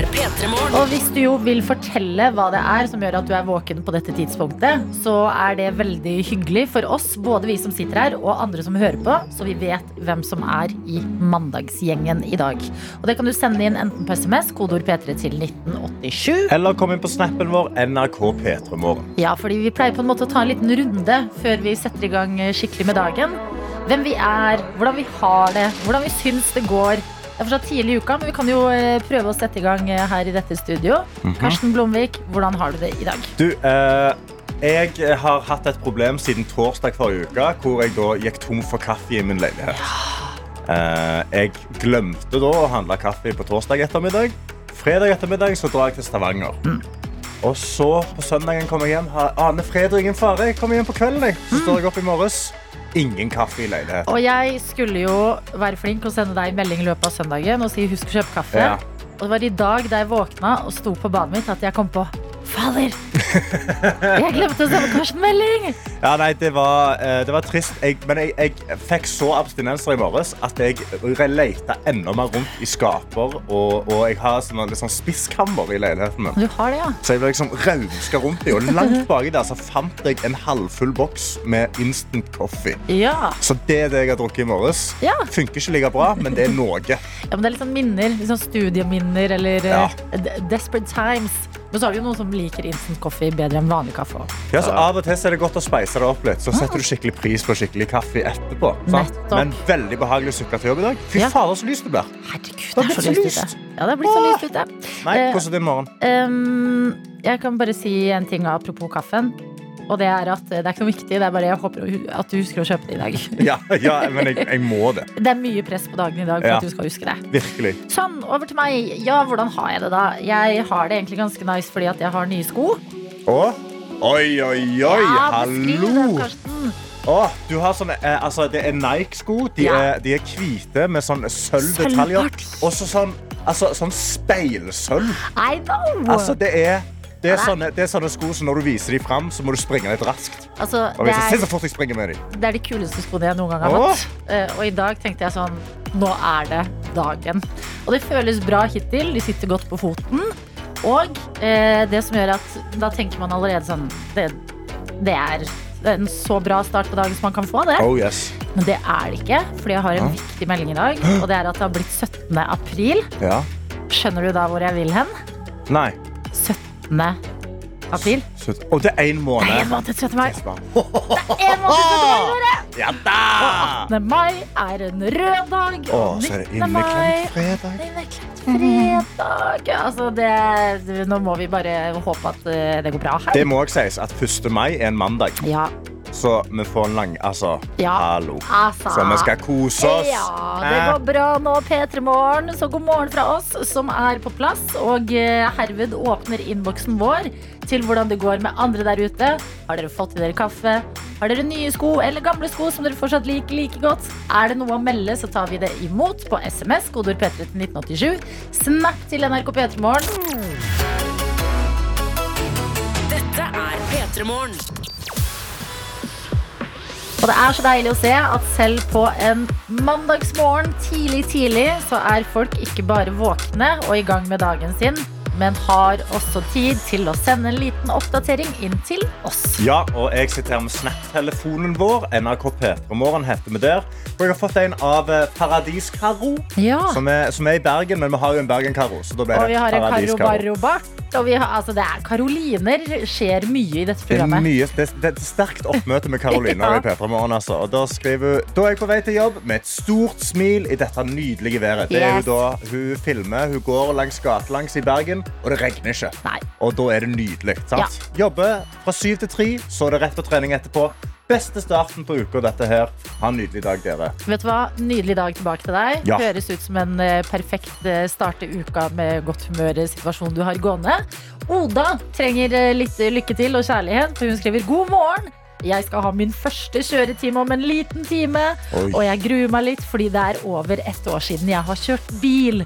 Er P3 Morgen. Og hvis du jo vil fortelle hva det er som gjør at du er våken på dette tidspunktet, så er det veldig hyggelig for oss, både vi som sitter her og andre som hører på, så vi vet hvem som er i mandagsgjengen i dag. Og det kan du sende inn enten på SMS, kodeord P3 til 1987. Eller kom inn på snappen vår NRK P3morgen. Ja, fordi vi pleier på en måte å ta en liten runde før vi setter i gang skikkelig med dagen. Hvem vi er, hvordan vi har det, hvordan vi syns det går. Det er fortsatt tidlig i uka, men vi kan jo eh, prøve å sette i gang eh, her i dette studio. Karsten Blomvik, hvordan har du det i dag? Du, eh, jeg har hatt et problem siden torsdag forrige uke, hvor jeg da gikk tom for kaffe i min leilighet. Eh, jeg glemte da å handle kaffe på torsdag ettermiddag. Fredag ettermiddag så drar jeg til Stavanger. Og så på søndagen kommer jeg hjem. Aner fred og ingen fare. Jeg kommer hjem på kvelden. Jeg. Så står jeg opp i morges. Ingen kaffe i leiligheten. Og jeg skulle jo være flink og sende deg melding i løpet av søndagen og si husk å kjøpe kaffe. Ja. Og det var i dag da jeg våkna og sto på badet mitt at jeg kom på Fader! Jeg glemte å sende Karsten melding! Ja, nei, det var, eh, det var trist. Jeg, men jeg, jeg fikk så abstinenser i morges at jeg leita enda mer rundt i skaper. Og, og jeg har sånn, sånn spisskammer i leiligheten min. Du har det, ja. Så jeg ble liksom rauska rundt i, og langt baki der så fant jeg en halvfull boks med instant coffee. Ja. Så det er det jeg har drukket i morges. Ja. Funker ikke like bra, men det er noe. ja, men det er litt sånn minner. Litt sånn studieminner eller Ja. eh, desperate times. Men så har vi jo noen som liker instant coffee bedre enn vanlig kaffe. også. Ja, så Av og til er det godt å speise det opp litt. Så setter du skikkelig pris på skikkelig kaffe etterpå. Sant? Men veldig behagelig å sykle til jobb i dag. Fy Ja. fader, så lyst det blir. Herregud, Det er så så lyst ute. Ja, det har blitt så lyst ute. Nei, hvordan er det i morgen? Um, jeg kan bare si en ting apropos kaffen. Og det er at det er ikke noe viktig. Det er bare jeg håper at du husker å kjøpe det i dag. Ja, ja men jeg, jeg må det. Det er mye press på dagen i dag for Ja. at du skal huske det. Virkelig. Sånn, over til meg. Ja, hvordan har jeg det da? Jeg har det egentlig ganske nice fordi at jeg har nye sko. Og Oi, oi, oi! ja, Hallo! Karsten. Åh, du har sånne, eh, altså, det er Nike-sko. De, Ja. er- de er hvite med sånn sølvdetaljer. Og så sånn, altså, sånn speilsølv. I know! Altså, det er, det, er sånne, det er sånne sko som når du viser dem fram, så må du springe litt raskt. Altså, det, er, så fort jeg springer med dem. det er de kuleste skoene jeg noen gang har hatt. Eh, og i dag tenkte jeg sånn Nå er det dagen. Og det føles bra hittil. De sitter godt på foten. Og eh, det som gjør at da tenker man allerede sånn Det, det er en så bra start på dagen som man kan få det. Oh, yes. Men det er det ikke, fordi jeg har en Ja. viktig melding i dag. Og det er at det har blitt 17. april. Ja. Skjønner du da hvor jeg vil hen? Nei. 17. april. Slutt. Og det er én Det er måned. måned til 30. mai. Det er En måned til 30. mai! Ja da! 18. mai er en rød dag. Og så er det 19. mai fredag. Fredag. Altså, det, nå må vi bare håpe at eh, det går bra her. Det må også sies at 1. mai er en mandag, Ja. Så vi får en lang Altså, Ja. hallo. Altså. Så vi skal kose oss. Ja, det går bra nå, P3 Morgen. Så god morgen fra oss som er på plass. Og eh, herved åpner innboksen vår til hvordan det går med andre der ute. Har dere fått i dere kaffe? Har dere nye sko eller gamle sko som dere fortsatt liker like godt? Er det noe å melde, så tar vi det imot på SMS, kodord P3 til 1987. Snap til NRK P3 Morgen. Dette er P3 Morgen. Og det er så deilig å se at selv på en mandagsmorgen tidlig, tidlig, så er folk ikke bare våkne og i gang med dagen sin, men har også tid til å sende en liten oppdatering inn til oss. Ja, og jeg sitter her med Snap-telefonen vår. NRK P3morgen heter vi der. Og jeg har fått en av eh, Paradis-Karo, Ja. som, som er i Bergen, men vi har jo en Bergen-Karo. Så da ble Og det Paradis-Karo. Og vi har, altså det er Karoliner skjer mye i dette Det er, programmet. mye, det, det er et sterkt oppmøte med Karoliner Ja. i P3 Morgen. Altså. Og da skriver hun Da er jeg på vei til jobb med et stort smil i dette nydelige været. Det er Yes. hun da hun filmer. Hun går langs gatelangs i Bergen, og det regner ikke. Nei. Og da er det nydelig. Sant? Jobbe fra syv til tre, så er det rett og trening etterpå. Beste starten på uka, dette her. Ha en nydelig dag, dere. Vet du hva? Nydelig dag tilbake til deg. Ja. Høres ut som en eh, perfekt eh, starte uka med godt humør-situasjon du har gående. Oda trenger eh, litt eh, lykke til og kjærlighet, for hun skriver god morgen. Jeg skal ha min første kjøretime om en liten time, Oi. og jeg gruer meg litt fordi det er over ett år siden jeg har kjørt bil.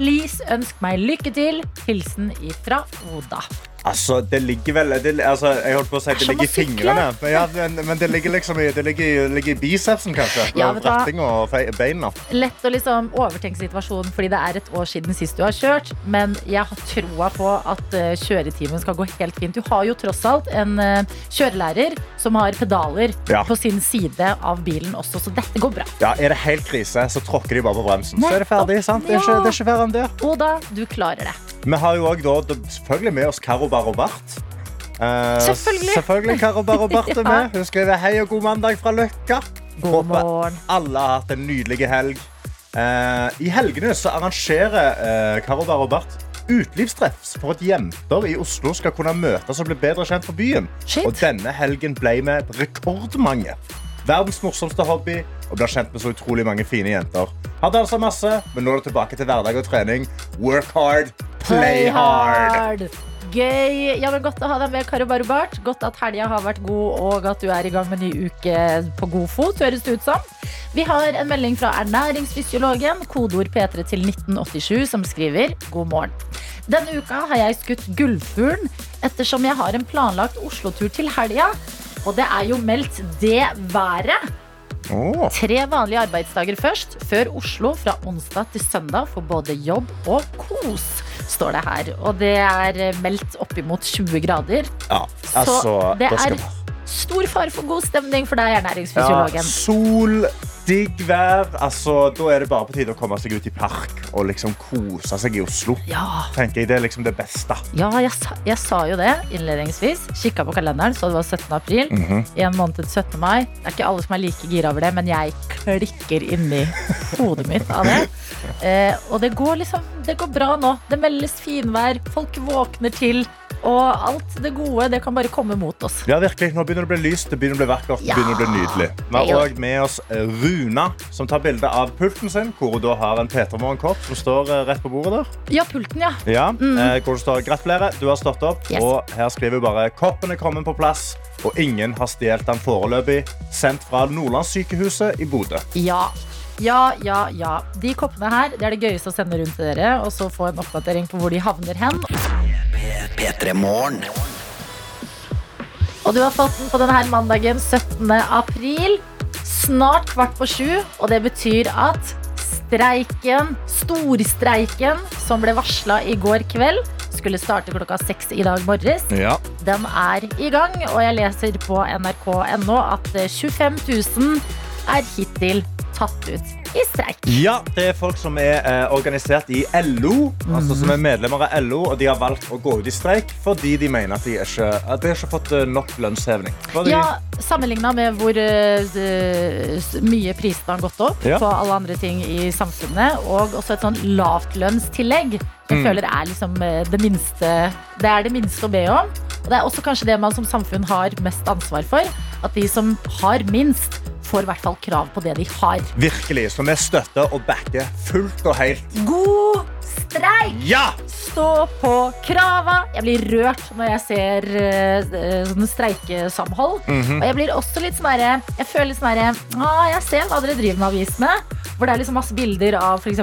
Please ønsk meg lykke til. Hilsen ifra Oda. Altså, det ligger vel det, altså, Jeg holdt på å si Det er ligger i fingrene. Men, ja, men, men det ligger liksom i, det ligger, ligger i bicepsen, kanskje. Ja? Ratting og beina. Lett å liksom overtenke situasjonen fordi det er et år siden sist du har kjørt. Men jeg har troa på at eh, kjøretimen skal gå helt fint. Du har jo tross alt en eh, kjørelærer som har pedaler Ja. på sin side av bilen også, så dette går bra. Ja, Er det helt krise, så tråkker de bare på bremsen. Så er det ferdig. sant? Det er Ja. ikke, det er ikke verre enn det. Oda, du klarer det. Vi har jo da, selvfølgelig med oss Karo Barobart. Eh, Selvfølgelig. selvfølgelig Karo Bar er med. Hun skriver hei og god mandag fra Løkka. God morgen. alle har hatt en nydelig helg. Eh, I helgene så arrangerer uh, Karo Barobart utelivstreff for at jenter i Oslo skal kunne møtes og bli bedre kjent for byen. Shit. Og denne helgen ble vi rekordmange. Verdens morsomste hobby og blir kjent med så utrolig mange fine jenter. Har dansa masse, men nå er det tilbake til hverdag og trening. Work hard, play hard. Gøy. Ja, men Godt å ha deg med, Karo Barubart. Godt at helga har vært god, og at du er i gang med ny uke på god fot. høres det ut som. Vi har en melding fra ernæringsfysiologen, kodeord P3 til 1987, som skriver god morgen. Denne uka har jeg skutt gullfuglen ettersom jeg har en planlagt Oslo-tur til helga. Og det er jo meldt det været. Oh. Tre vanlige arbeidsdager først, før Oslo fra onsdag til søndag for både jobb og kos, står det her. Og det er meldt oppimot 20 grader. Ja, altså, det er stor fare for god stemning for deg, ja, ernæringsfysiologen. sol, digg vær. Altså, da er det bare på tide å komme seg ut i park og liksom kose seg i Oslo. Ja, Tenker jeg, Det er liksom det beste. ja jeg, sa, jeg sa jo det innledningsvis. Kikka på kalenderen, så det var 17. april. Mhm. En måned til 17. mai. Det er ikke alle som er like gira over det, men jeg klikker inni hodet mitt av det. Eh, og det går liksom Det går bra nå. Det meldes finvær, folk våkner til. Og alt det gode det kan bare komme mot oss. Ja, virkelig. Nå begynner det å bli lyst, det begynner å bli vakkert. Ja, det begynner å bli nydelig. Vi har òg med oss Runa, som tar bilde av pulten sin, hvor hun da har en Peter Morgen-kopp som står eh, rett på bordet der. Ja, pulten, ja. Ja, mm. hvor det står 'Gratulerer, du har stått opp'. Yes. Og her skriver hun bare 'Koppen er kommet på plass', og ingen har stjålet den foreløpig. Sendt fra Nordlandssykehuset i Bodø. Ja. Ja, ja, ja. De koppene her det er det gøyeste å sende rundt til dere, og så få en oppdatering på hvor de havner hen. P3 Og du har fått den på denne mandagen 17. april. Snart kvart på sju, og det betyr at streiken, storstreiken, som ble varsla i går kveld, skulle starte klokka seks i dag morges. Ja. Den er i gang, og jeg leser på nrk.no at 25 000 er hittil tatt ut i streik. Ja, det er folk som er eh, organisert i LO, altså som er medlemmer av LO, og de har valgt å gå ut i streik fordi de mener at de ikke, at de har ikke fått eh, nok lønnshevning. Fordi, Ja, Sammenligna med hvor uh, mye prisene har gått opp Ja. på alle andre ting i samfunnet, og også et sånn lavtlønnstillegg, jeg Mm. føler er liksom eh, det minste Det er det minste å be om. Og det er også kanskje det man som samfunn har mest ansvar for. At de som har minst, får i hvert fall krav på det de har. Virkelig, så vi støtter og backer fullt og helt. God streik! Ja! Stå på krava! Jeg blir rørt når jeg ser uh, sånne streikesamhold. Og jeg blir også litt sånn Jeg føler litt sånn ah, Jeg ser hva dere driver med avisene. Hvor det er liksom masse bilder av f.eks.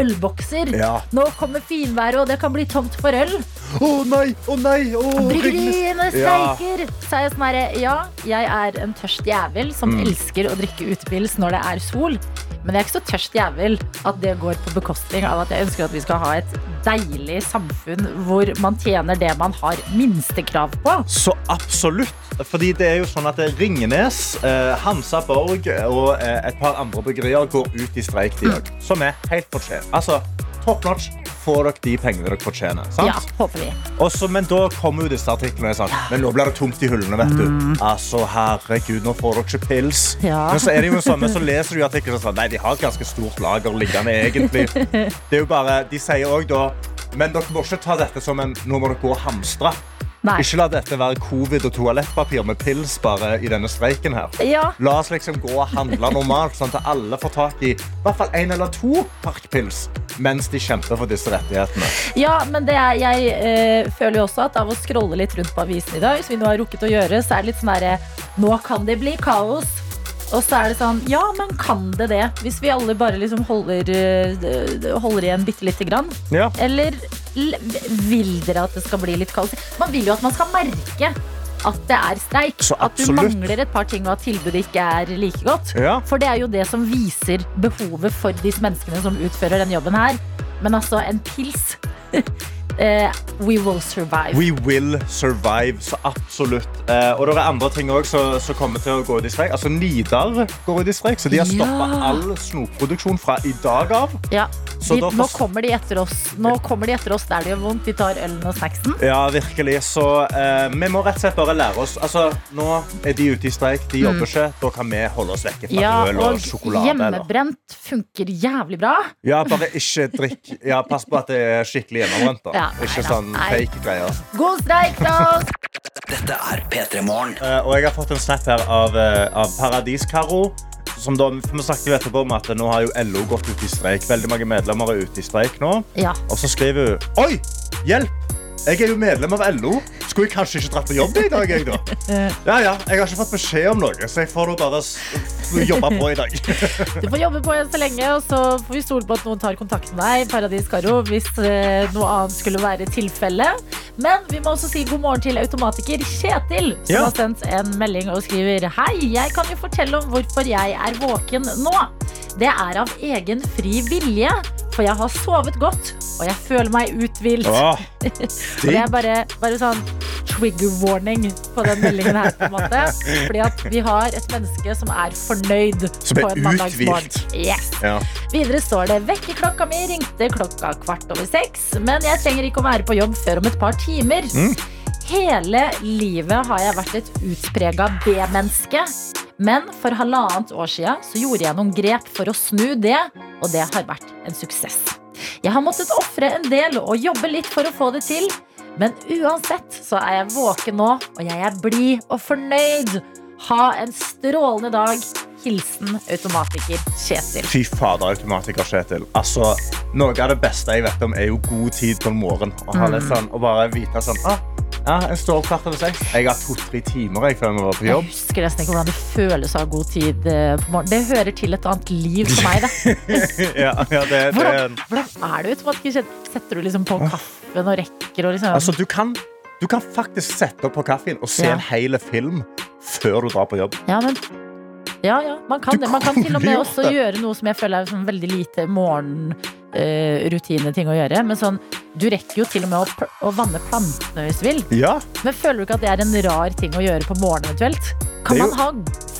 ølbokser. Ja. Nå kommer finværet, og det kan bli tomt for øl. Å nei, å nei, å Bryggeriene Ja. streiker! Så er jeg sånn herre Ja, jeg er en tørst jævel som Mm. elsker å drikke utepils når det er sol. Men jeg er ikke så tørst jævel at det går på bekostning av at jeg ønsker at vi skal ha et deilig samfunn hvor man tjener det man har minstekrav på. Så absolutt. Fordi det er jo sånn at Ringenes, eh, Hansa Borg og eh, et par andre bryggerier går ut i streik de òg. Som er helt fortjent. Altså, top notch. Får dere de pengene dere fortjener. Sant? Ja, håper vi. Også, men da kommer jo disse artiklene. Sant? Men nå blir det tomt i hullene. vet du. Altså, herregud, nå får dere ikke pils. Ja. Men så er det jo sånn, men så leser du artiklene sånn, nei, de har et ganske stort lager liggende egentlig. Det er jo bare, De sier òg da Men dere må ikke ta dette som en Nå må dere gå og hamstre. Nei. Ikke la dette være covid og toalettpapir med pils bare i denne streiken her. Ja, La oss liksom gå og handle normalt, sånn at alle får tak i hvert fall en eller to parkpils mens de kjemper for disse rettighetene. ja men det er, jeg øh, føler jo også at av å scrolle litt rundt på avisen i dag, som vi nå har rukket å gjøre, så er det litt sånn herre Nå kan det bli kaos. Og så er det sånn, ja, men kan det det? Hvis vi alle bare liksom holder, øh, holder igjen bitte lite grann. Ja. Eller vil dere at det skal bli litt kaldt? Man vil jo at man skal merke at det er streik. At du mangler et par ting, og at tilbudet ikke er like godt. Ja. For det er jo det som viser behovet for disse menneskene som utfører den jobben her. Men altså, en pils eh, We will survive. We will survive, så absolutt. Uh, og det er andre ting også som kommer til å gå ut i streik. Altså Nidar går ut i streik, så de har stoppa Ja. all snopproduksjon fra i dag av. Ja. Så De, da nå kommer de etter oss Nå kommer de etter oss der det gjør vondt. De tar ølen og snacksen. Ja, virkelig. Så uh, vi må rett og slett bare lære oss Altså, Nå er de ute i streik, de jobber ikke. Da kan vi holde oss vekke fra Mm. Ja, øl og og sjokolade. Eller. hjemmebrent funker jævlig bra. Ja, bare ikke drikk. Ja, Pass på at det er skikkelig hjemmebrent. da. Ja, ikke Neida. sånn Nei. fake greier. God streik da! Dette er P3 Morgen. Eh, og jeg har fått en snap her av, eh, av Paradis-Karo. Som da, vi snakket jo etterpå om at Nå har jo LO gått ut i streik. Veldig mange medlemmer er ute i streik nå. Ja. Og så skriver hun Oi! Hjelp! Jeg er jo medlem av LO. Skulle jeg kanskje ikke dratt på jobb i dag? Jeg, da? Ja, ja, jeg har ikke fått beskjed om noe, så jeg får bare jobbe på i dag. Du får jobbe på så lenge, og så får vi stole på at noen tar kontakt med deg, Paradis Karo, hvis eh, noe annet skulle være tilfellet. Men vi må også si god morgen til automatiker Kjetil, som Ja. har sendt en melding og skriver Hei, jeg kan jo fortelle om hvorfor jeg er våken nå. Det er av egen fri vilje, for jeg har sovet godt, og jeg føler meg uthvilt. Og det er bare, bare sånn trigger warning på den meldingen her. på en måte Fordi at vi har et menneske som er fornøyd Som er på en mandagsmorgen. uthvilt. Yes. ja. Videre står det vekkerklokka mi ringte klokka kvart over seks, men jeg trenger ikke å være på jobb før om et par timer. Mm. Hele livet har jeg vært et utprega B-menneske. Men for halvannet år så gjorde jeg noen grep for å snu det, og det har vært en suksess. Jeg har måttet ofre en del og jobbe litt for å få det til. Men uansett så er jeg våken nå, og jeg er blid og fornøyd. Ha en strålende dag. Hilsen automatiker Kjetil. Fy fader, automatiker Kjetil. Altså, noe av det beste jeg vet om, er jo god tid på morgenen. Å ha litt sånn, og bare vite sånn ah, ja, Jeg står opp kvart over seks. Jeg har to-tre timer jeg, før jeg må være på Jeg husker nesten ikke hvordan det føles å ha god tid eh, på morgenen. Det hører til et annet liv for meg. Det. ja, ja, det, det, Hvordan, hvordan er det automatiker Kjetil? Setter du liksom på kaffen og rekker og liksom altså, du, kan, du kan faktisk sette opp på kaffen og se Ja. en hel film før du drar på jobb. Ja, men ja, ja, man kan Du det. Man kan til og med også gjøre noe som jeg føler er sånn veldig lite morgenrutine-ting å gjøre. Men sånn, du rekker jo til og med å, å vanne plantene hvis du vil. Ja, Men føler du ikke at det er en rar ting å gjøre på morgenen eventuelt? Kan man ha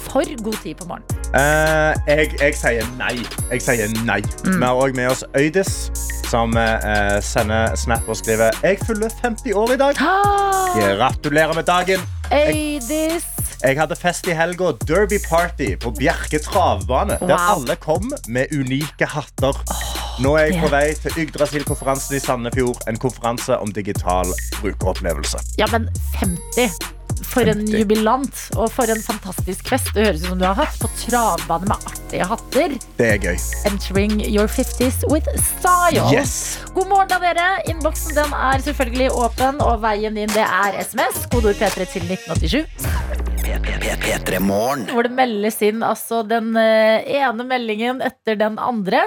for god tid på morgenen? Uh, jeg, jeg sier nei. Jeg sier nei. Mm. Vi har òg med oss Øydis, som uh, sender snap og skriver Jeg fyller 50 år i dag. Ah, Gratulerer med dagen. Øydis! Jeg hadde fest i helga. Derby Party på Bjerke travbane. Der alle kom med unike hatter. Nå er jeg på vei til Yggdrasil-konferansen i Sandefjord. En konferanse om digital brukeropplevelse. Ja, men 50. For en jubilant, og for en fantastisk fest. Det høres ut som du har hatt på travbane med artige hatter. Det er gøy. Entering your 50s with style. Yes. God morgen, da, dere. Innboksen den er selvfølgelig åpen, og veien inn det er SMS. Kodeord P3 til 1987. P3 Morgen. Hvor det meldes inn altså den eh, ene meldingen etter den andre.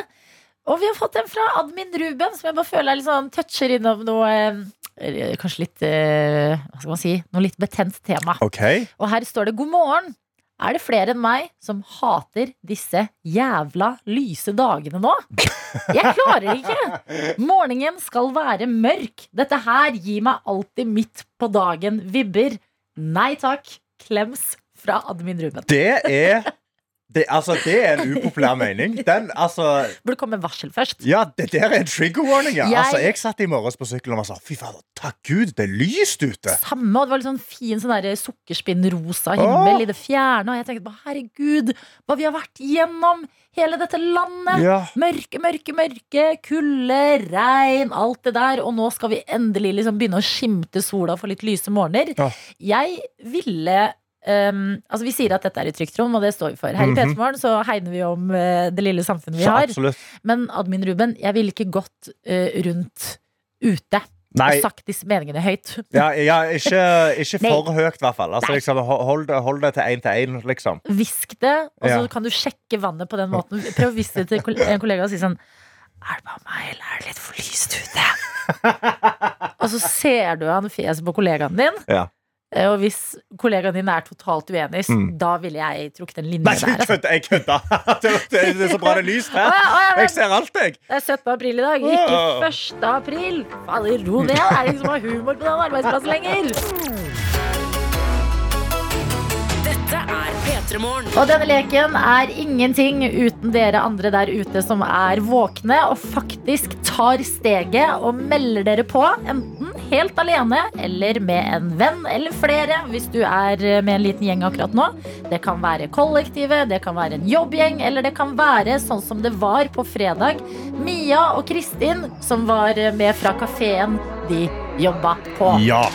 Og vi har fått en fra admin Ruben, som jeg bare føler er litt sånn toucher innom noe eh, Kanskje litt eh, Hva skal man si? Noe litt betent tema. OK. Og her står det 'God morgen'. Er det flere enn meg som hater disse jævla lyse dagene nå? Jeg klarer det ikke! Morgenen skal være mørk. Dette her gir meg alltid midt på dagen vibber. Nei takk. Klems fra admin Ruben. Det er det, altså, det er en upopulær mening. Den, altså Burde komme varsel først. Ja, det der er en trigger warning. Ja. Jeg- Altså, jeg satt i morges på sykkelen og sa fy fader, takk Gud, det er lyst ute. Samme, og det var litt sånn fin sånn der sukkerspinnrosa himmel Åh. i det fjerne. Og jeg tenkte bare herregud, hva vi har vært gjennom hele dette landet. Ja. Mørke, mørke, mørke, kulde, regn, alt det der. Og nå skal vi endelig liksom begynne å skimte sola for litt lyse morgener. Ja. Jeg ville um, Altså Vi sier at dette er et trygt rom, og det står vi for. Her i Mhm. P3morgen så hegner vi om uh, det lille samfunnet vi Så har. absolutt. Men admin Ruben, jeg ville ikke gått uh, rundt ute Nei, og sagt disse meningene høyt. ja, ja, ikke, ikke for høyt, i hvert fall. Altså, liksom, hold, hold det til én til én, liksom. Hvisk det, og så Ja. kan du sjekke vannet på den måten. Prøv å hviske det til en kollega og si sånn Er det bare meg, eller er det litt for lyst ute? og så ser du han fjeset på kollegaen din. Ja. Eh, Og hvis kollegaen din er totalt uenig, Mm. da ville jeg trukket en linje Nei, der. Nei, Altså. Jeg kødda! Det, er så bra det er lyst her. ja, å ja, Jeg ser alt, jeg. det er 17. april i dag, ikke 1. april. Fader, ro ned. Det er ingen som har humor på den arbeidsplassen lenger. Dette er P3 Morgen. Og denne leken er ingenting uten dere andre der ute som er våkne og faktisk tar steget og melder dere på, enten helt alene eller med en venn eller flere, hvis du er med en liten gjeng akkurat nå. Det kan være kollektivet, det kan være en jobbgjeng, eller det kan være sånn som det var på fredag. Mia og Kristin som var med fra kafeen de jobba på. Ja.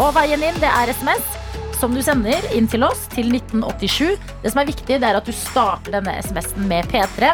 Og veien inn, det er SMS som du sender inn til oss til 1987. Det som er viktig, det er at du starter denne SMS-en med P3.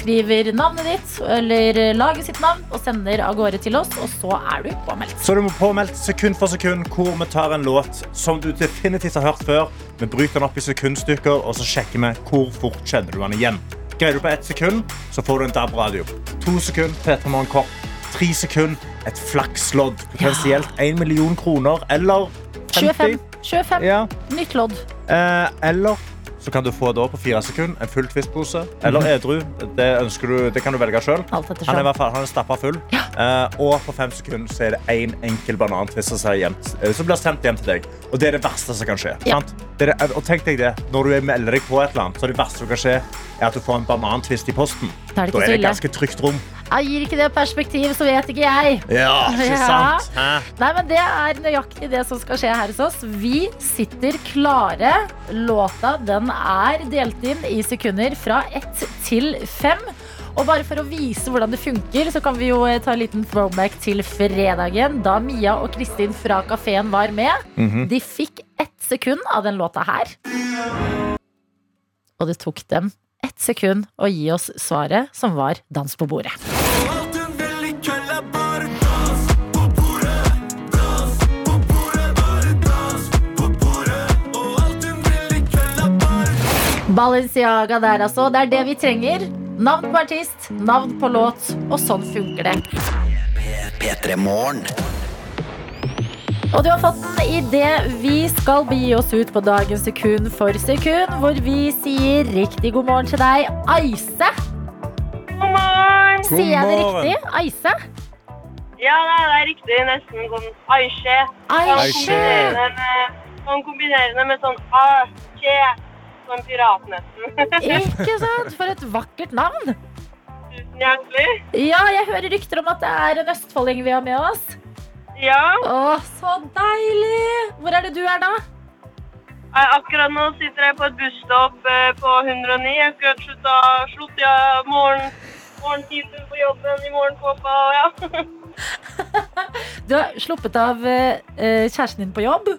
Skriver navnet ditt eller laget sitt navn og sender av gårde til oss, og så er du påmeldt. Så du må påmeldt sekund for sekund hvor vi tar en låt som du definitivt har hørt før. Vi bryter den opp i sekundstykker, og så sjekker vi hvor fort kjenner du den igjen. Greier du på ett sekund, så får du en DAB-radio. To sekunder, P3 Morgenkopp. Tre sekunder, et flakslodd. Potensielt én million kroner. Eller 50. 25. 25. Ja. Nytt lodd. Eh, eller så kan du få det på fire sekunder en full Twist-pose. Eller edru. Det, du, det kan du velge sjøl. Han er, i fall, han er stappa full. Eh, og på fem sekunder så er det én enkel banantvist som eh, som blir sendt hjem til deg. Og det er det verste som kan skje. Ja. Sant? Det er og tenk deg det, Når du melder deg på et eller annet, så er det verste som kan skje, er at du får en banantvist i posten. Da er det Da er det ganske trygt rom. Jeg gir ikke det perspektiv, så vet ikke jeg. Ja, ikke sant? Ja. Nei, men Det er nøyaktig det som skal skje her hos oss. Vi sitter klare. Låta den er delt inn i sekunder fra ett til fem. Og bare for å vise hvordan det funker, så kan vi jo eh, ta en liten throwback til fredagen, da Mia og Kristin fra kafeen var med. De fikk ett sekund av den låta her. Og det tok dem ett sekund å gi oss svaret, som var dans på bordet. Balenciaga der, altså. Det er det vi trenger. Navn på artist, navn på låt, og sånn funker det. P3 Og du har fått en idé. Vi skal begi oss ut på dagens sekund for sekund, hvor vi sier riktig god morgen til deg, Aise. God morgen! Sier jeg det riktig? Aise? Ja, det er riktig. Nesten sånn Aishe. Aishe. kombinerende med, kan kombinere det med sånn Ache. Som pirat, nesten. Ikke sant? For et vakkert navn. Tusen hjertelig. Ja, jeg hører rykter om at det er en østfolding vi har med oss. Ja, Å, så deilig! Hvor er det du er da? akkurat nå sitter jeg på et busstopp eh, på 109. Jeg skulle slutta, slutt ja, morgen, morgentiden på jobben i morgenkåpa. Ja. Du har sluppet av eh, eh, kjæresten din på jobb,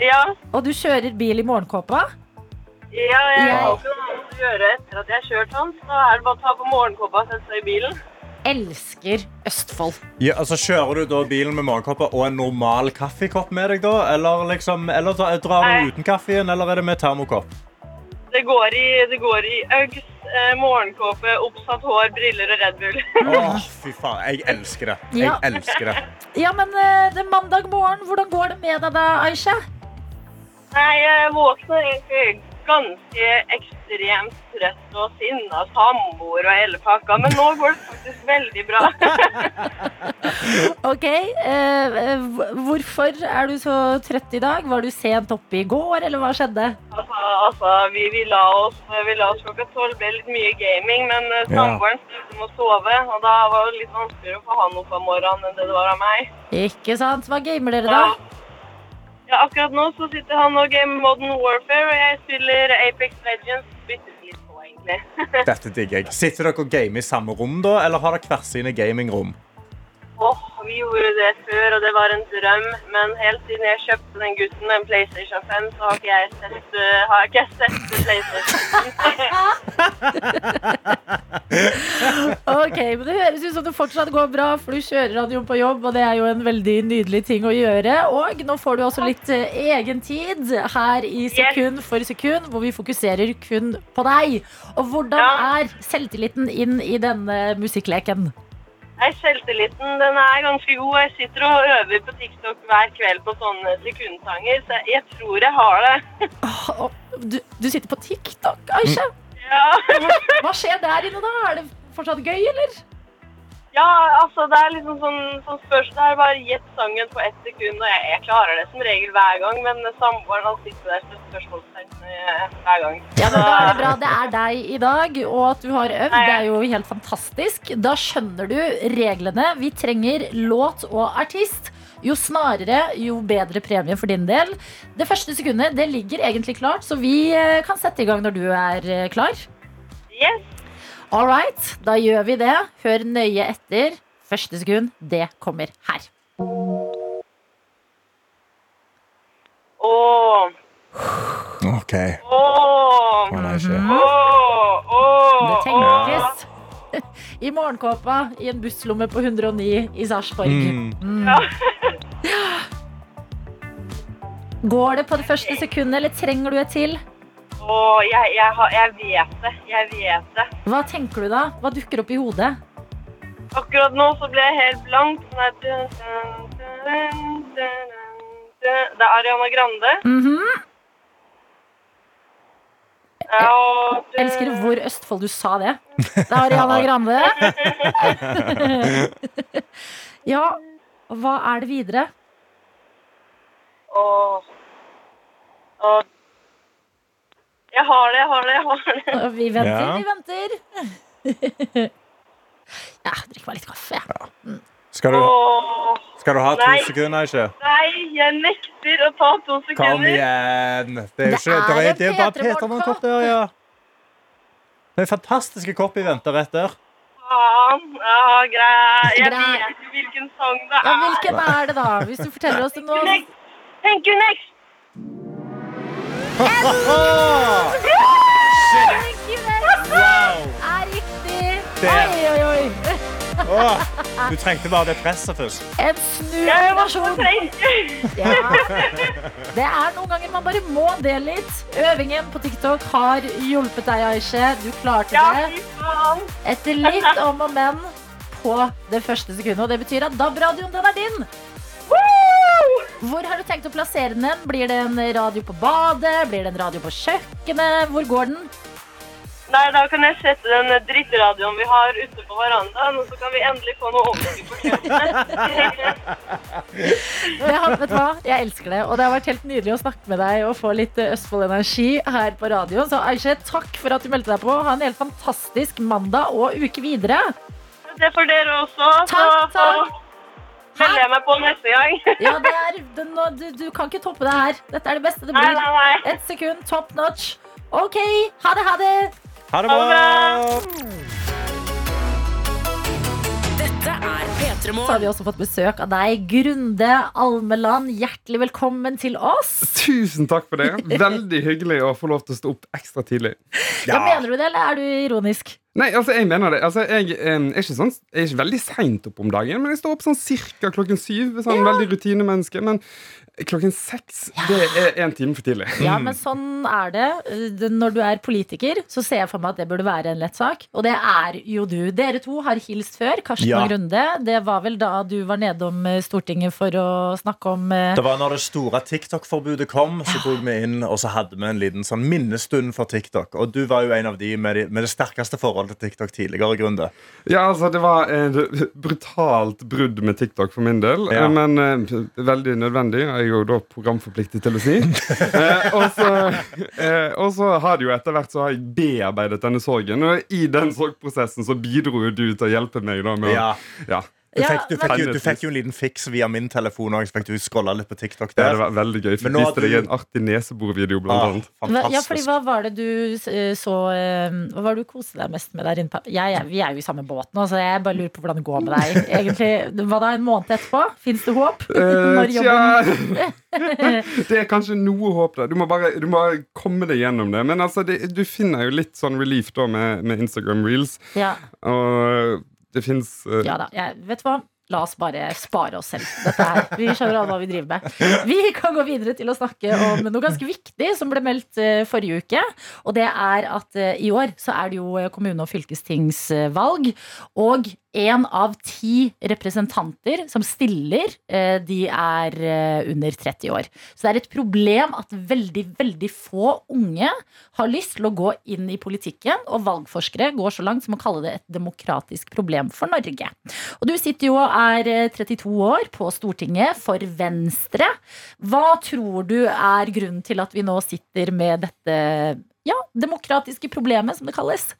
ja. og du kjører bil i morgenkåpa. Ja, jeg har ikke noe annet å gjøre etter at jeg har kjørt sånn. Så er det bare å ta på morgenkåpa og sette seg i bilen. Elsker Østfold. Ja, altså, kjører du da bilen med morgenkopper og en normal kaffekopp med deg? da? Eller, liksom, eller dra- drar Nei. du uten kaffen, eller er det med termokopp? Det går i, det går i Uggs, eh, morgenkåpe, oppsatt hår, briller og Red Bull. Åh, fy faen. Jeg elsker det. Jeg Ja. elsker det. Ja, men eh, det er mandag morgen. Hvordan går det med deg da, Aisha? Nei, jeg våkner egentlig ganske ekstremt trøtt og sinna samboer og hele pakka, men nå går det faktisk veldig bra. Ok, eh, eh, Hvorfor er du så trøtt i dag? Var du sent oppe i går, eller hva skjedde? altså, altså vi, vi, la oss, vi la oss klokka tolv, ble litt mye gaming, men eh, samboeren sluttet med å sove, og da var det litt vanskeligere å få han opp av morgenen enn det det var av meg. Ikke sant? Hva gamer dere da? Ja, akkurat nå så sitter han og gamer Modern Warfare, og jeg spiller Apex Legends. Bytter litt på, egentlig. Dette digger jeg. Sitter dere og gamer i samme rom, da, eller har dere hver sine gamingrom? Åh, vi gjorde det før, og det var en drøm. Men helt siden jeg kjøpte den gutten en PlayStation 5, så har ikke jeg sett, uh, har ikke jeg sett PlayStation. Ok, men Det høres ut som det fortsatt går bra, for du kjører radioen på jobb, og det er jo en veldig nydelig ting å gjøre. Og nå får du også litt eh, egen tid her i Sekund for sekund, hvor vi fokuserer kun på deg. Og hvordan Ja. er selvtilliten inn i denne musikkleken? Nei, Selvtilliten den er ganske god. Jeg sitter og øver på TikTok hver kveld på sånne sekundsanger, så jeg tror jeg har det. Du, du sitter på TikTok, Aisha. Ja. Hva skjer der inne da? Er det fortsatt gøy, eller? Ja, altså det er liksom sånn, sånn spørsmål, Det er bare gjett sangen på ett sekund, og jeg, jeg klarer det som regel hver gang. Men samboeren han sitter der med spørsmålstegn eh, hver gang. Ja, men Da er det bra det er deg i dag, og at du har øvd. Det er jo helt fantastisk. Da skjønner du reglene. Vi trenger låt og artist. Jo snarere, jo bedre premie for din del. Det første sekundet det ligger egentlig klart, så vi eh, kan sette i gang når du er eh, klar. Yes. All right, da gjør vi det. Hør nøye etter. Første sekund, det kommer her. Åh, OK. nei, ikke. åh, Det tenkes. I morgenkåpa i en busslomme på 109 i Sarpsborg. Mm. Mm. Går det på det første sekundet, eller trenger du et til? Åh, jeg, jeg, har, jeg vet det. Jeg vet det. Hva tenker du da? Hva dukker opp i hodet? Akkurat nå så ble jeg helt blank. Sånn. Det er Ariana Grande. Mhm. Jeg og Elsker hvor Østfold du sa det. Det er Ariana Grande. ja, og hva er det videre? Åh. Jeg har det, jeg har det, jeg har det. Vi venter, Ja. vi venter. ja, drikk meg litt kaffe. jeg. Skal du, Åh. skal du ha to Nei. sekunder, ikke? Nei, jeg nekter å ta to Kom sekunder. igjen! Det er jo Det ikke er det er, en det er bare Peter Peter en kopp der, ja. Det er fantastiske kopp i venter etter. Faen. Ja, greit. Jeg Grei. vet ikke hvilken sang det er. Ja, hvilken er det, da? Hvis du forteller oss det nå. Next. Thank you, next. Er riktig. Oi, oi, oi. Åh, du trengte bare det presset først. En Jeg var så snuoperasjon. Ja. Det er noen ganger man bare må det litt. Øvingen på TikTok har hjulpet deg, Aishe. Du klarte det etter litt om og men på det første sekundet. Og det betyr at DAB-radioen, den er din. Woo! Hvor har du tenkt å plassere den? Blir det en radio på badet? Blir det en radio på kjøkkenet? Hvor går den? Nei, da kan jeg sette den drittradioen vi har ute på verandaen, og så kan vi endelig få noe overskudd på kjøkkenet. Vet du hva? Jeg elsker det. Og det har vært helt nydelig å snakke med deg og få litt eh, Østfold-energi her på radioen. Så Aisha, takk for at du meldte deg på. Ha en helt fantastisk mandag og uke videre. Det får dere også. Takk, så melder jeg meg på neste gang. Ja, det er, det, nå, du, du kan ikke toppe det her. Dette er det beste det blir. nei, nei. Ett sekund, top notch. OK, ha det, ha det. Ha det Ha bra! det Dette Så har vi også fått besøk av deg, Grunde Almeland. Hjertelig velkommen til oss. Tusen takk for det. Veldig hyggelig å få lov til å stå opp ekstra tidlig. Ja. Mener du det, eller er du ironisk? Nei, altså, jeg mener det. Altså, jeg, eh, er ikke sånn, jeg er ikke veldig seint opp om dagen, men jeg står opp sånn cirka klokken syv. Sånn veldig rutinemenneske. Men klokken seks, det er en time for tidlig. Ja, men sånn er det. Det- Når du er politiker, så ser jeg for meg at det burde være en lett sak. Og det er jo du. Dere to har hilst før, Karsten Ja. og Grunde. Det var vel da du var nedom eh, Stortinget for å snakke om eh, Det var når det store TikTok-forbudet kom, så tok vi inn og så hadde vi en liten sånn minnestund for TikTok. Og du var jo en av de med, de, med det sterkeste forholdet til TikTok tidligere, Grunde. Ja, altså, det var et brutalt brudd med TikTok for min del, Ja. eh, men eh, veldig nødvendig. Jeg er jo da programforpliktet til å si. eh, og, så, eh, og så har det jo etter hvert så har jeg bearbeidet denne sorgen, og i den sorgprosessen så bidro jo du til å hjelpe meg da med Ja. å ja, Du Ja, fikk, du, fikk jo, du fikk jo en liten fiks via min telefon òg, fikk du scrolla litt på TikTok Ja, det var veldig gøy. Jeg viste deg en artig neseborvideo, blant Ah, annet. Ja, fordi. Hva var det du eh, så eh, Hva var det du koste deg mest med der inne? på- Jeg, er- vi er jo i samme båt nå, så jeg bare lurer på hvordan det går med deg. Egentlig, Hva da, en måned etterpå? Fins det håp? Når Eh, jobben tja. det er kanskje noe håp der. Du må bare, du må bare komme deg gjennom det. Men altså, det, du finner jo litt sånn relief da med, med Instagram reels. Ja, Og det fins ja da. Jeg, vet du hva? La oss bare spare oss selv. Dette her. Vi skjønner alle hva vi driver med. Vi kan gå videre til å snakke om noe ganske viktig som ble meldt eh, forrige uke. Og det er at eh, i år så er det jo eh, kommune- og fylkestingsvalg. Og én av ti representanter som stiller, eh, de er eh, under 30 år. Så det er et problem at veldig, veldig få unge har lyst til å gå inn i politikken. Og valgforskere går så langt som å kalle det et demokratisk problem for Norge. Og du sitter jo og er eh, 32 år på Stortinget for Venstre. Hva tror du er grunnen til at vi nå sitter med dette ja, demokratiske problemet, som det kalles?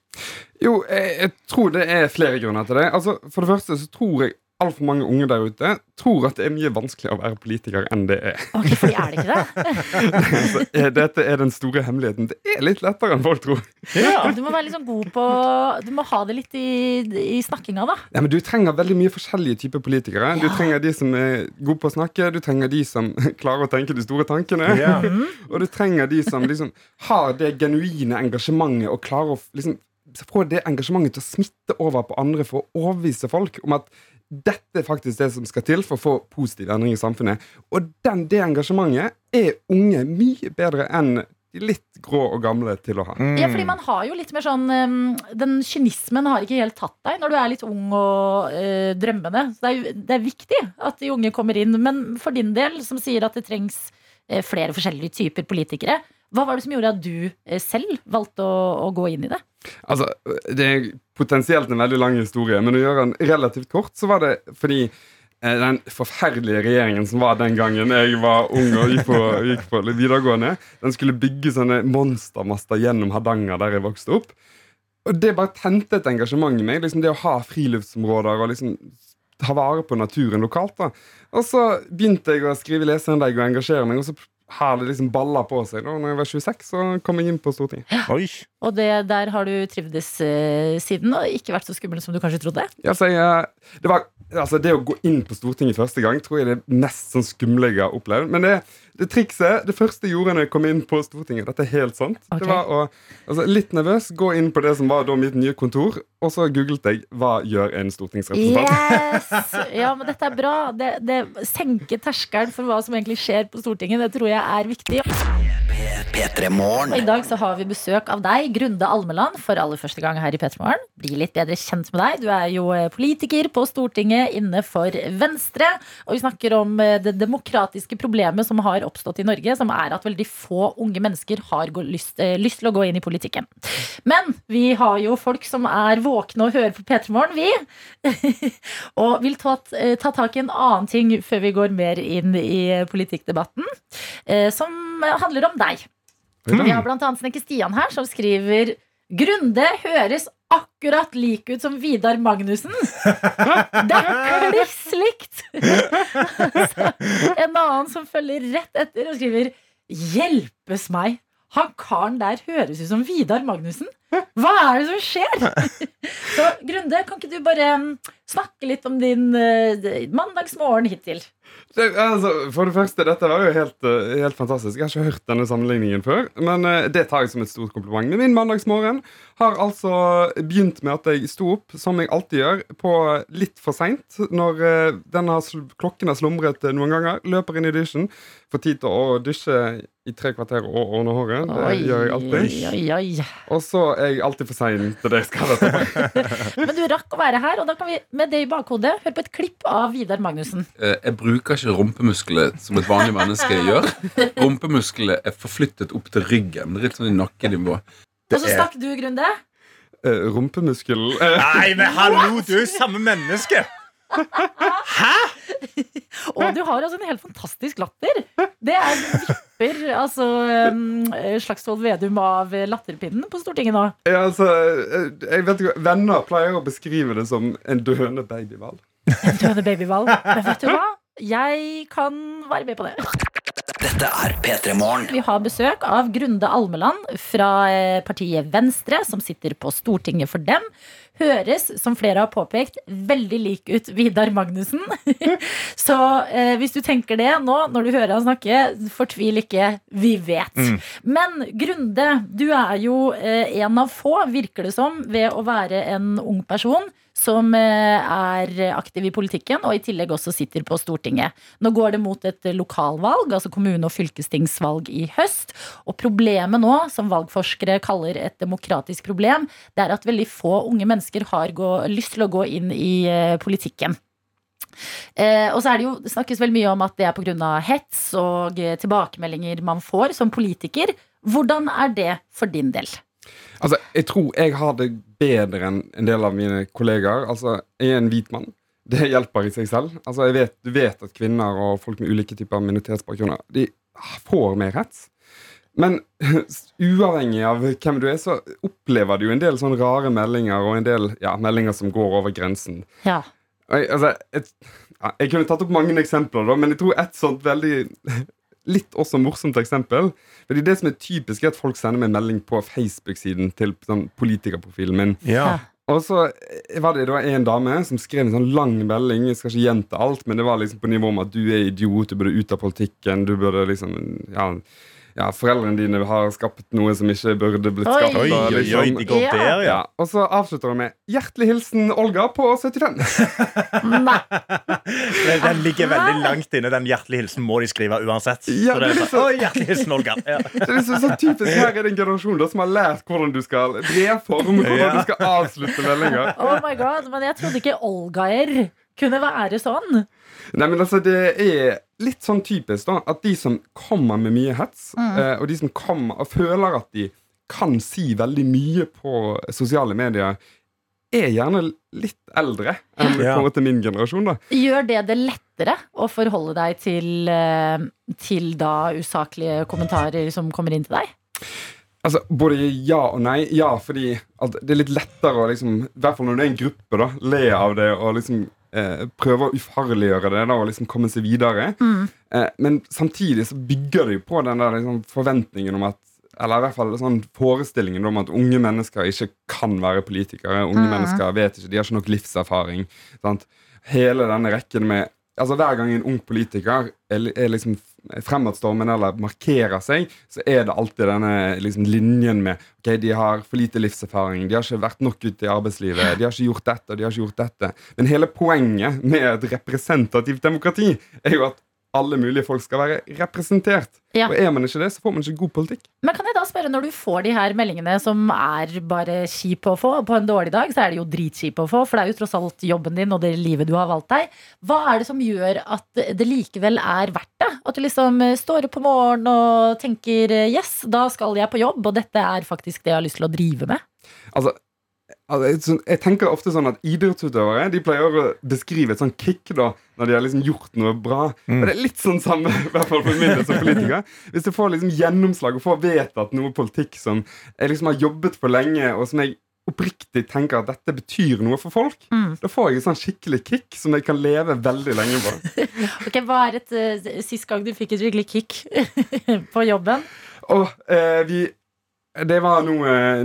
Jo, jeg, jeg tror det er flere grunner til det. Altså, for det første så tror jeg altfor mange unge der ute tror at det er mye vanskeligere å være politiker enn det er. Ok, fordi er det ikke det? Er dette er den store hemmeligheten. Det er litt lettere enn folk tror. Ja. Du må være sånn god på Du må ha det litt i, i snakkinga, da. Ja, men Du trenger veldig mye forskjellige typer politikere. Du trenger de som er gode på å snakke, du trenger de som klarer å tenke de store tankene. Ja. Og du trenger de som liksom har det genuine engasjementet og klarer å liksom få det engasjementet til å smitte over på andre for å overbevise folk om at dette er faktisk det som skal til for å få positiv endring i samfunnet. Og den, det engasjementet er unge mye bedre enn de litt grå og gamle til å ha. Ja, fordi man har jo litt mer sånn um, Den kynismen har ikke helt tatt deg når du er litt ung og øh, drømmende. Så det er, det er viktig at de unge kommer inn. Men for din del, som sier at det trengs eh, flere forskjellige typer politikere, hva var det som gjorde at du eh, selv valgte å, å gå inn i det? Altså, Det er potensielt en veldig lang historie, men å gjøre den relativt kort, så var det fordi eh, den forferdelige regjeringen som var den gangen jeg var ung og gikk på, gikk på videregående, den skulle bygge sånne monstermaster gjennom Hardanger, der jeg vokste opp. Og det bare tente et engasjement i meg. liksom Det å ha friluftsområder og liksom ta vare på naturen lokalt. da Og så begynte jeg å skrive leserinnlegg og engasjere meg, og så har det liksom balla på seg. da Når jeg var 26, så kom jeg inn på Stortinget. Oi. Og det, der har du trivdes eh, siden, og ikke vært så skummel som du kanskje trodde? Ja, så jeg, eh, det, var, altså det å gå inn på Stortinget første gang tror jeg det er mest sånn skumle jeg har opplevd. Men det, det trikset, det første jeg gjorde når jeg kom inn på Stortinget, dette er helt sant, okay. det var å altså, litt nervøs gå inn på det som var da mitt nye kontor, og så googlet jeg 'Hva gjør en stortingsrepresentant?' Yes! Ja, men dette er bra. Det, det senker terskelen for hva som egentlig skjer på Stortinget. Det tror jeg er viktig. P3 Og Morgen. I dag så har vi besøk av deg, Grunde Almeland, for aller første gang her i Petromorgen. Bli litt bedre kjent med deg. Du er jo eh, politiker på Stortinget inne for Venstre. Og vi snakker om eh, det demokratiske problemet som har oppstått i Norge, som er at veldig få unge mennesker har lyst, eh, lyst til å gå inn i politikken. Men vi har jo folk som er våkne og hører på Petromorgen, vi. og vil ta, ta tak i en annen ting før vi går mer inn i politikkdebatten, som handler om deg. Vi har annet Snekker Stian her, som skriver Grunde høres akkurat lik ut som Vidar Magnussen. Det er kliss likt! En annen som følger rett etter og skriver Hjelpes meg! Han karen der høres ut som Vidar Magnussen. Hva er det som skjer? Så Grunde, kan ikke du bare mm, snakke litt om din uh, mandagsmorgen hittil? Det, altså, for det første, dette var jo helt, eh, helt fantastisk. Jeg har ikke hørt denne sammenligningen før. Men eh, det tar jeg som et stort kompliment. Men min mandagsmorgen har altså begynt med at jeg sto opp, som jeg alltid gjør, på litt for seint. Når denne har, klokken har slumret eh, noen ganger. Løper inn i dusjen. Får tid til å dusje i tre kvarter og ordne håret. Det gjør jeg alltid. oi, oi. Og så er jeg alltid for sein til det jeg skal. Men du rakk å være her, og da kan vi med det i bakhodet høre på et klipp av Vidar Magnussen. Eh, Jeg bruker ikke rumpemuskler som et vanlig menneske gjør. Rumpemuskler er forflyttet opp til ryggen. Litt sånn i nakkenivå. Og så snakker stakk du, Grunde. Uh, Rumpemuskelen eh, Nei, men hallo, du er jo samme menneske! Hæ?! Og du har altså en helt fantastisk latter. Det er vipper, altså um, Slagsvold Vedum av latterpinnen på Stortinget nå. ja, altså, eh, jeg vet ikke, Venner pleier å beskrive det som en døende babyhval. En døende babyhval. Men vet du hva? Jeg kan være med på det. Dette er P3 Morgen. Vi har besøk av Grunde Almeland fra eh, partiet Venstre, som sitter på Stortinget for dem. Høres, som flere har påpekt, veldig lik ut Vidar Magnussen. Så eh, hvis du tenker det nå, når du hører han snakke, fortvil ikke. Vi vet. Men Grunde, du er jo eh, en av få, virker det som, ved å være en ung person som eh, er aktiv i politikken, og i tillegg også sitter på Stortinget. Nå går det mot et lokalvalg, altså kommune- og fylkestingsvalg i høst. Og problemet nå, som valgforskere kaller et demokratisk problem, det er at veldig få unge mennesker har gå, lyst til å gå inn i eh, politikken. Eh, og så er det jo snakkes vel mye om at det er pga. hets og eh, tilbakemeldinger man får som politiker. Hvordan er det for din del? Altså, Jeg tror jeg har det bedre enn en del av mine kollegaer. Altså, Jeg er en hvit mann. Det hjelper i seg selv. Altså, jeg vet, Du vet at kvinner og folk med ulike typer minoritetsbakgrunner De får mer hets. Men uavhengig av hvem du er, så opplever du en del sånne rare meldinger, og en del ja, meldinger som går over grensen. Ja. Jeg, altså, et, ja, jeg kunne tatt opp mange eksempler, da, men jeg tror et sånt veldig litt også morsomt eksempel. Fordi Det som er typisk, er at folk sender meg melding på Facebook-siden til sånn, politikerprofilen min. Ja. Og så var det da en dame som skrev en sånn lang melding. Jeg skal ikke gjenta alt, men det var liksom på nivå med at du er idiot, du burde ut av politikken. Du burde liksom Ja, ja foreldrene dine har skapt noe som ikke burde blitt Oi. skapt. Oi, og oi, liksom- oi, de går Ja. der, ja. ja. Og så avslutter hun med 'Hjertelig hilsen Olga på 75'. Nei. Den, den ligger veldig langt inne. Den hjertelige hilsen må de skrive uansett. Ja, det er liksom, er Oi, hjertelig hilsen, Olga. Ja. Det er liksom så typisk Her er det en generasjon da, som har lært hvordan du skal brevform, hvordan Ja. du skal avslutte meldinger. Oh my god, Men jeg trodde ikke Olgaer kunne være sånn. Nei, men altså, Det er litt sånn typisk da at de som kommer med mye hets, eh, og de som kommer og føler at de kan si veldig mye på sosiale medier, er gjerne litt eldre enn Ja. på til min generasjon. da Gjør det det lettere å forholde deg til, eh, til da usaklige kommentarer som kommer inn til deg? Altså, Både ja og nei. Ja, fordi at det er litt lettere å liksom, i hvert fall når det er en gruppe, da, le av det og liksom eh, prøve å ufarliggjøre det da, og liksom komme seg videre. Eh, men samtidig så bygger det jo på den der liksom, forventningen om at eller i hvert fall sånn forestillingen om at unge mennesker ikke kan være politikere. Unge mennesker vet ikke, De har ikke nok livserfaring. Sant? Hele denne rekken med Altså Hver gang en ung politiker er, er liksom fremadstormen eller markerer seg, så er det alltid denne liksom, linjen med ok, de har for lite livserfaring, de har ikke vært nok ute i arbeidslivet, de har ikke gjort dette og de har ikke gjort dette. Men hele poenget med et representativt demokrati er jo at alle mulige folk skal være representert. Ja. Og er man ikke det, så får man ikke god politikk. Men kan spørre, når du får de her meldingene som er bare kjipe å få, på en dårlig dag så er det jo dritkjipe å få, for det er jo tross alt jobben din og det livet du har valgt deg. Hva er det som gjør at det likevel er verdt det? At du liksom står opp om morgenen og tenker yes, da skal jeg på jobb, og dette er faktisk det jeg har lyst til å drive med? Altså, altså jeg, sånn- tenker ofte sånn at idrettsutøvere De pleier å beskrive et sånn kick da når de har liksom gjort noe bra. Og det er litt sånn samme i hvert fall for min som politiker. Hvis du får liksom gjennomslag og får vedtatt noe politikk som jeg liksom har jobbet for lenge, og som jeg oppriktig tenker at dette betyr noe for folk, Mm. da får jeg et sånn skikkelig kick som jeg kan leve veldig lenge på. Ok, Hva er et uh, sist gang du fikk et skikkelig kick på jobben? Og eh, vi det var nå,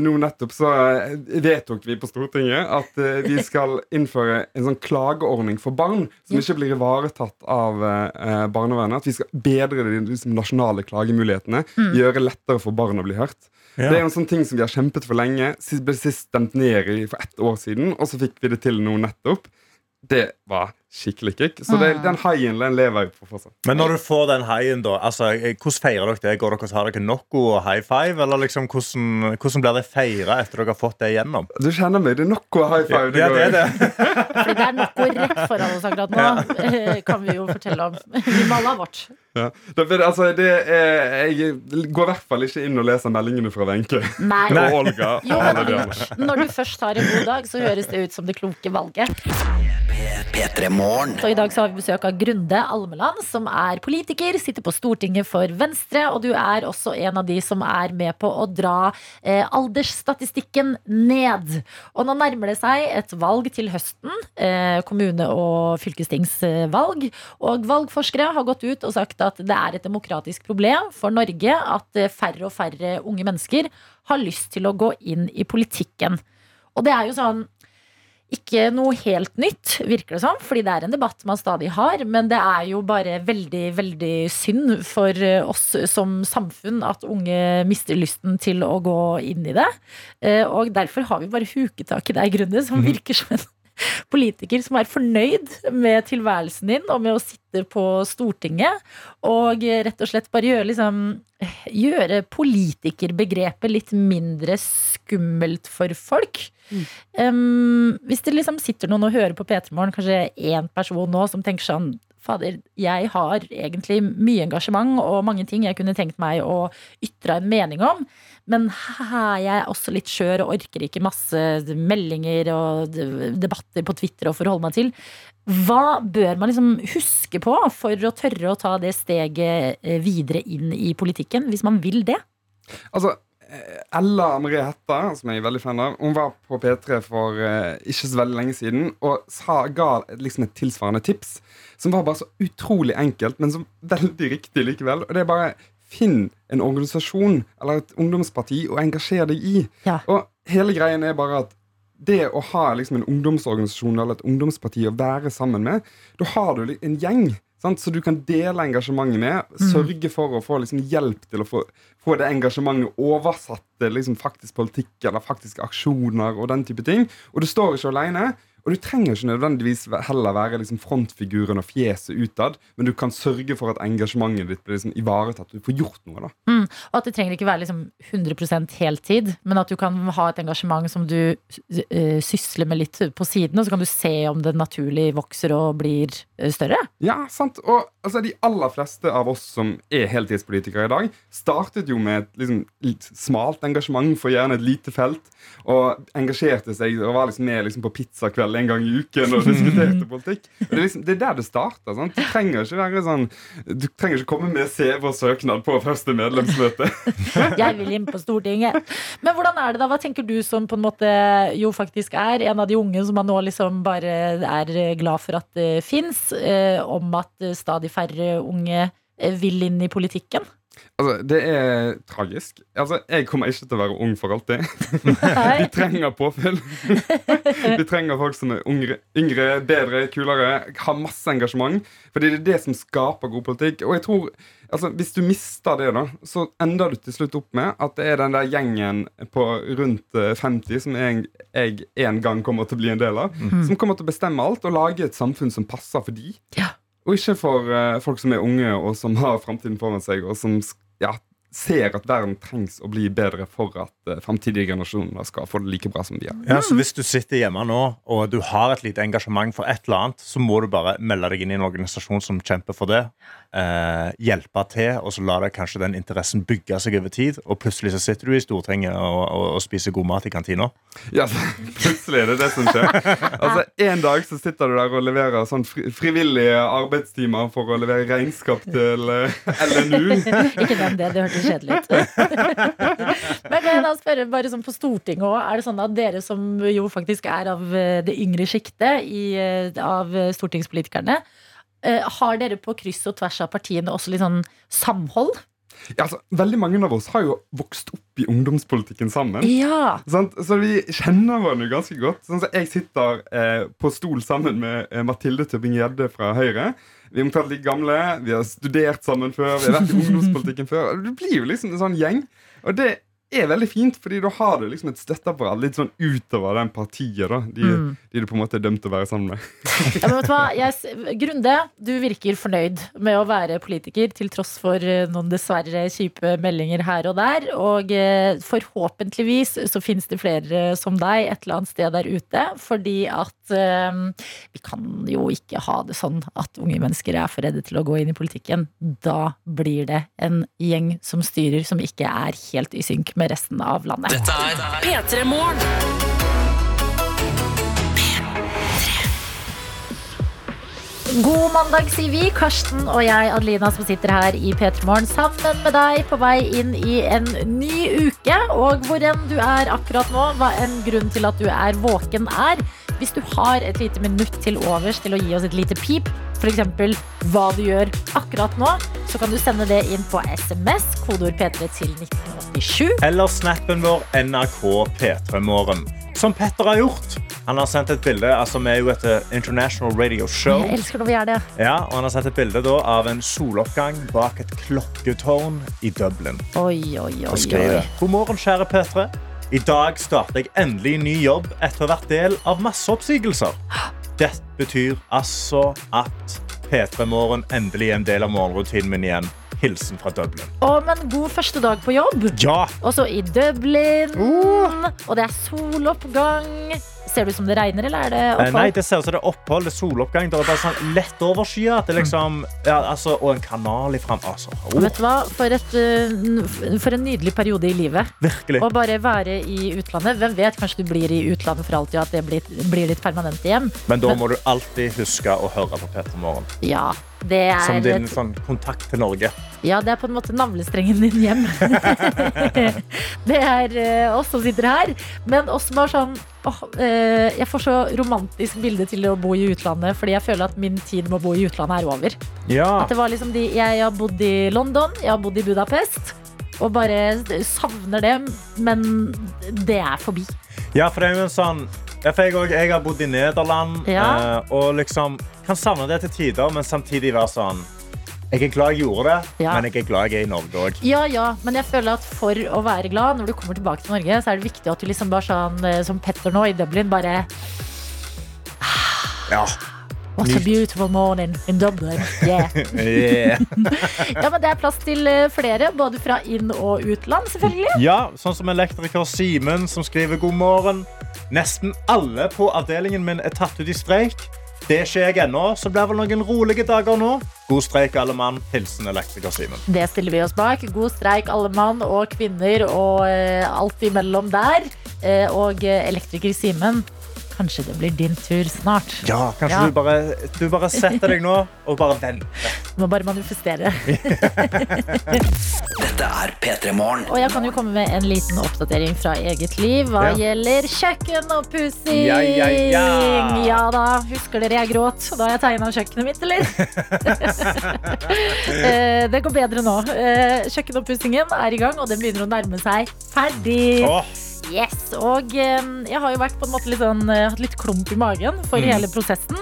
nå nettopp så eh, vedtok vi på Stortinget at eh, vi skal innføre en sånn klageordning for barn som ikke blir ivaretatt av eh, barnevernet. At vi skal bedre de liksom, nasjonale klagemulighetene. Gjøre det lettere for barn å bli hørt. Ja. Det er en sånn ting som vi har kjempet for lenge. Sist, ble sist stemt ned i for ett år siden, og så fikk vi det til nå nettopp. Det var skikkelig kick. Så det, den haien den lever jeg på fortsatt. Men når du får den haien, da altså, eh, hvordan feirer dere det? Går dere og tar dere Nocco og high five? Eller liksom, hvordan, hvordan blir det feira etter dere har fått det igjennom? Du kjenner meg. Det er nok å high five. Ja, det er går- det. Fordi det er noe rett foran oss akkurat nå, ja. kan vi jo fortelle om. Vi må alle ha vårt. Ja. Det, altså, det er, jeg går i hvert fall ikke inn og leser meldingene fra Wenche og Olga. Jo, når du først har en god dag, så høres det ut som det kloke valget. P3 Morgen. Så I dag så har vi besøk av Grunde Almeland, som er politiker, sitter på Stortinget for Venstre. Og du er også en av de som er med på å dra eh, aldersstatistikken ned. Og nå nærmer det seg et valg til høsten. Eh, kommune- og fylkestingsvalg. Og valgforskere har gått ut og sagt at det er et demokratisk problem for Norge at eh, færre og færre unge mennesker har lyst til å gå inn i politikken. Og det er jo sånn ikke noe helt nytt, virker det som, fordi det er en debatt man stadig har. Men det er jo bare veldig, veldig synd for eh, oss som samfunn at unge mister lysten til å gå inn i det. Eh, Og derfor har vi bare huketak i deg, Grunde, som virker som en politiker som er fornøyd med tilværelsen din og med å sitte på Stortinget. Og rett og slett bare gjøre, liksom, gjøre politikerbegrepet litt mindre skummelt for folk. Um, hvis det liksom sitter noen og hører på P3 Morgen, kanskje én person nå som tenker sånn Fader, jeg har egentlig mye engasjement og mange ting jeg kunne tenkt meg å ytre en mening om. Men haha, jeg er også litt skjør og orker ikke masse meldinger og debatter på Twitter å forholde meg til. Hva bør man liksom huske på for å tørre å ta det steget eh, videre inn i politikken, hvis man vil det? Altså, eh, Ella Marie Hetta, som jeg er veldig fan av, hun var på P3 for eh, ikke så veldig lenge siden og sa, ga liksom et tilsvarende tips som var bare så utrolig enkelt, men så veldig riktig likevel. Og det er bare finn en organisasjon eller et ungdomsparti og engasjer deg i. Ja. Og hele greien er bare at det å ha liksom en ungdomsorganisasjon eller et ungdomsparti å være sammen med, da har du en gjeng. Sant? Så du kan dele engasjementet med. Sørge for å få liksom hjelp til å få, få det engasjementet oversatt til liksom faktisk politikk eller faktiske aksjoner og den type ting. Og du står ikke alene. Og du trenger ikke nødvendigvis heller være liksom frontfiguren og fjeset utad, men du kan sørge for at engasjementet ditt blir liksom ivaretatt. Du får gjort noe, da. Mm, og at det trenger ikke være liksom 100% heltid, men at du kan ha et engasjement som du uh, sysler med litt på siden, og så kan du se om det naturlig vokser og blir eh, større. Ja, sant. Og altså, de aller fleste av oss som er heltidspolitikere i dag, startet jo med et liksom, litt smalt engasjement for gjerne et lite felt, og engasjerte seg og var liksom med liksom, på pizzakveld en gang i uken og diskuterte politikk. Og det, er liksom, det er der det starter. Sant? Du trenger ikke være sånn Du trenger ikke komme med CV og søknad på første medlemsmøte. Jeg vil inn på Stortinget. Men hvordan er det da? Hva tenker du som på en måte jo faktisk er en av de unge som man nå liksom bare er glad for at det fins, eh, om at eh, stadig færre unge eh, vil inn i politikken? Altså, Det er tragisk. Altså, Jeg kommer ikke til å være ung for alltid. Vi trenger påfyll. Vi trenger folk som er yngre, yngre, bedre, kulere, har masse engasjement. Fordi det er det som skaper god politikk. Og jeg tror, altså, Hvis du mister det, da, så ender du til slutt opp med at det er den der gjengen på rundt eh, 50 som jeg, jeg en gang kommer til å bli en del av, som kommer til å bestemme alt og lage et samfunn som passer for de. Ja. Og ikke for uh, folk som er unge og som har framtiden foran seg, og som ja, ser at verden trengs å bli bedre for at uh, framtidige generasjoner skal få det like bra som de har. Ja, så Hvis du sitter hjemme nå og du har et lite engasjement for et eller annet, så må du bare melde deg inn i en organisasjon som kjemper for det. Eh, hjelpe til, og så lar det kanskje den interessen bygge seg over tid. Og plutselig så sitter du i Stortinget og, og, og spiser god mat i kantina. Ja, Plutselig er det det som skjer. Altså, En dag så sitter du der og leverer sånn fri frivillige arbeidstimer for å levere regnskap til eh, LNU. Ikke nevn det, det hørtes kjedelig ut. Men jeg da spørre, bare sånn på Stortinget òg, er det sånn at dere som jo faktisk er av eh, det yngre sjiktet eh, av stortingspolitikerne, har dere på kryss og tvers av partiene også litt sånn samhold? Ja, altså, veldig mange av oss har jo vokst opp i ungdomspolitikken sammen. Ja. Så vi kjenner hverandre ganske godt. Sånn som Jeg sitter eh, på stol sammen med eh, Mathilde Tøbbing-Gjedde fra Høyre. Vi er omtrent like gamle, vi har studert sammen før, vi har vært i ungdomspolitikken før. Du blir jo liksom en sånn gjeng. Og det er veldig fint, fordi da har du liksom et støtteapparat litt sånn utover den partiet da, de, Mm. de du på en måte er dømt til å være sammen med. Ja, men vet du hva? Jeg, Grunde, du virker fornøyd med å være politiker, til tross for eh, noen dessverre kjipe meldinger her og der. Og eh, forhåpentligvis så finnes det flere som deg et eller annet sted der ute. Fordi at eh, vi kan jo ikke ha det sånn at unge mennesker er for redde til å gå inn i politikken. Da blir det en gjeng som styrer, som ikke er helt i synk med resten av landet. Dette er P3 Morgen. God mandag, sier vi. Karsten og jeg, Adelina, som sitter her i P3 Morgen sammen med deg på vei inn i en ny uke. Og hvor enn du er akkurat nå, hva enn grunnen til at du er våken er. Hvis du har et lite minutt til overs til å gi oss et lite pip, f.eks. hva du gjør akkurat nå, så kan du sende det inn på SMS, kodeord P3 til 1987. Eller snappen vår NRK P3 Morgen. Som Petter har gjort. Han har sendt et bilde. altså Vi er jo et eh, international radio show. Jeg elsker når vi gjør det. Ja, og Han har sendt et bilde da, av en soloppgang bak et klokketårn i Dublin. Oi, oi, oi. Oi. God morgen, kjære P3. I dag starter jeg endelig ny jobb etter vært del av masseoppsigelser. Det betyr altså at P3 Morgen endelig er en del av morgenrutinen min igjen. Hilsen fra Dublin. Å, men god første dag på jobb. Ja! Og så i Dublin. Og det er soloppgang. Ser det ut som det regner, eller er det Eh, opphold? Nei, det ser ut som det er opphold, det er soloppgang. Det er bare sånn lett overskyet. Er liksom, ja, altså, og en kanal i fram. Altså, oh, Vet du hva? For, et, uh, for en nydelig periode i livet. virkelig. Å bare være i utlandet. Hvem vet, kanskje du blir i utlandet for alltid, og at det blir, blir litt permanent hjem. Men da Men- må du alltid huske å høre på P3 Morgen. Ja, er, Som din sånn, kontakt til Norge. ja, det er på en måte navlestrengen din hjem. det er uh, oss som sitter her. Men også bare sånn åh, eh, Jeg får så romantisk bilde til å bo i utlandet, fordi jeg føler at min tid med å bo i utlandet er over. Ja. At det var liksom de, jeg har bodd i London, jeg har bodd i Budapest. Og bare savner det, men det er forbi. ja, for det er jo en sånn jeg, også, jeg har bodd i Nederland Ja. eh, og liksom kan savne det til tider, men samtidig være sånn Jeg er glad jeg gjorde det, Ja. men jeg er glad jeg er i Norge òg. Ja, ja, men jeg føler at for å være glad når du kommer tilbake til Norge, så er det viktig at du liksom bare sånn eh, som Petter nå i Dublin, bare Ja. What a beautiful morning in Dublin. Yeah. Yeah. Ja, men det er plass til eh, flere, både fra inn- og utland, selvfølgelig. ja, sånn som elektriker Simen, som skriver god morgen. Nesten alle på avdelingen min er tatt ut i streik. Det skjer jeg ennå, så blir det vel noen rolige dager nå. God streik, alle mann. Hilsen elektriker Simen. Det stiller vi oss bak. God streik, alle mann og kvinner og eh, alt imellom der. Eh, og eh, elektriker Simen, kanskje det blir din tur snart. Ja, kanskje Ja. Du, bare, du bare setter deg nå og bare venter. Du må bare manifestere. Dette er P3 Morgen. Og jeg kan jo komme med en liten oppdatering fra eget liv hva Ja. gjelder kjøkkenoppussing. Ja, ja, ja. Ja da, husker dere jeg gråt da jeg tegna kjøkkenet mitt, eller? Eh, det går bedre nå. Eh, Kjøkkenoppussingen er i gang, og den begynner å nærme seg ferdig. Åh, Yes, og eh, jeg har jo vært på en måte litt sånn, eh, hatt litt klump i magen for Mm. hele prosessen.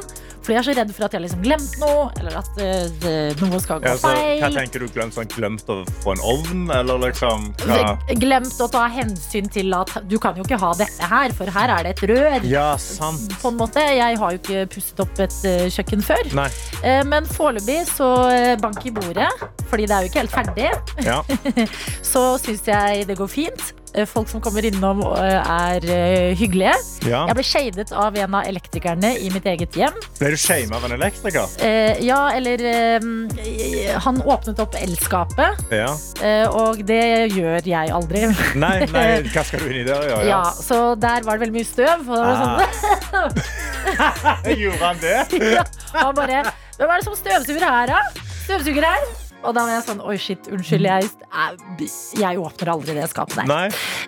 Fordi jeg er så redd for at jeg har liksom glemt noe, eller at uh, noe skal gå ja, så, hva tenker du? Glemt, sånn, glemt å få en ovn, eller liksom hva? Glemt å ta hensyn til at du kan jo ikke ha dette her, for her er det et rør. Ja, sant. På en måte, Jeg har jo ikke pusset opp et uh, kjøkken før. Nei. Uh, men foreløpig så bank i bordet, fordi det er jo ikke helt ferdig. Ja. Så syns jeg det går fint. Eh, Folk som kommer innom eh, er eh, hyggelige. Ja. Jeg ble shadet av en av elektrikerne i mitt eget hjem. Ble du shama av en elektriker? Eh, ja, eller eh, Han åpnet opp elskapet, Ja. eh, og det gjør jeg aldri. Nei, nei, hva skal du inn i der Ja? Ja, så der var det veldig mye støv. Og var sånn, Gjorde han det? ja, han bare Hvem er det som støvsuger her, da? Støvsuger her? Og da var jeg sånn Oi, shit, unnskyld. Jeg, jeg, åpner aldri det skapet der. Nei.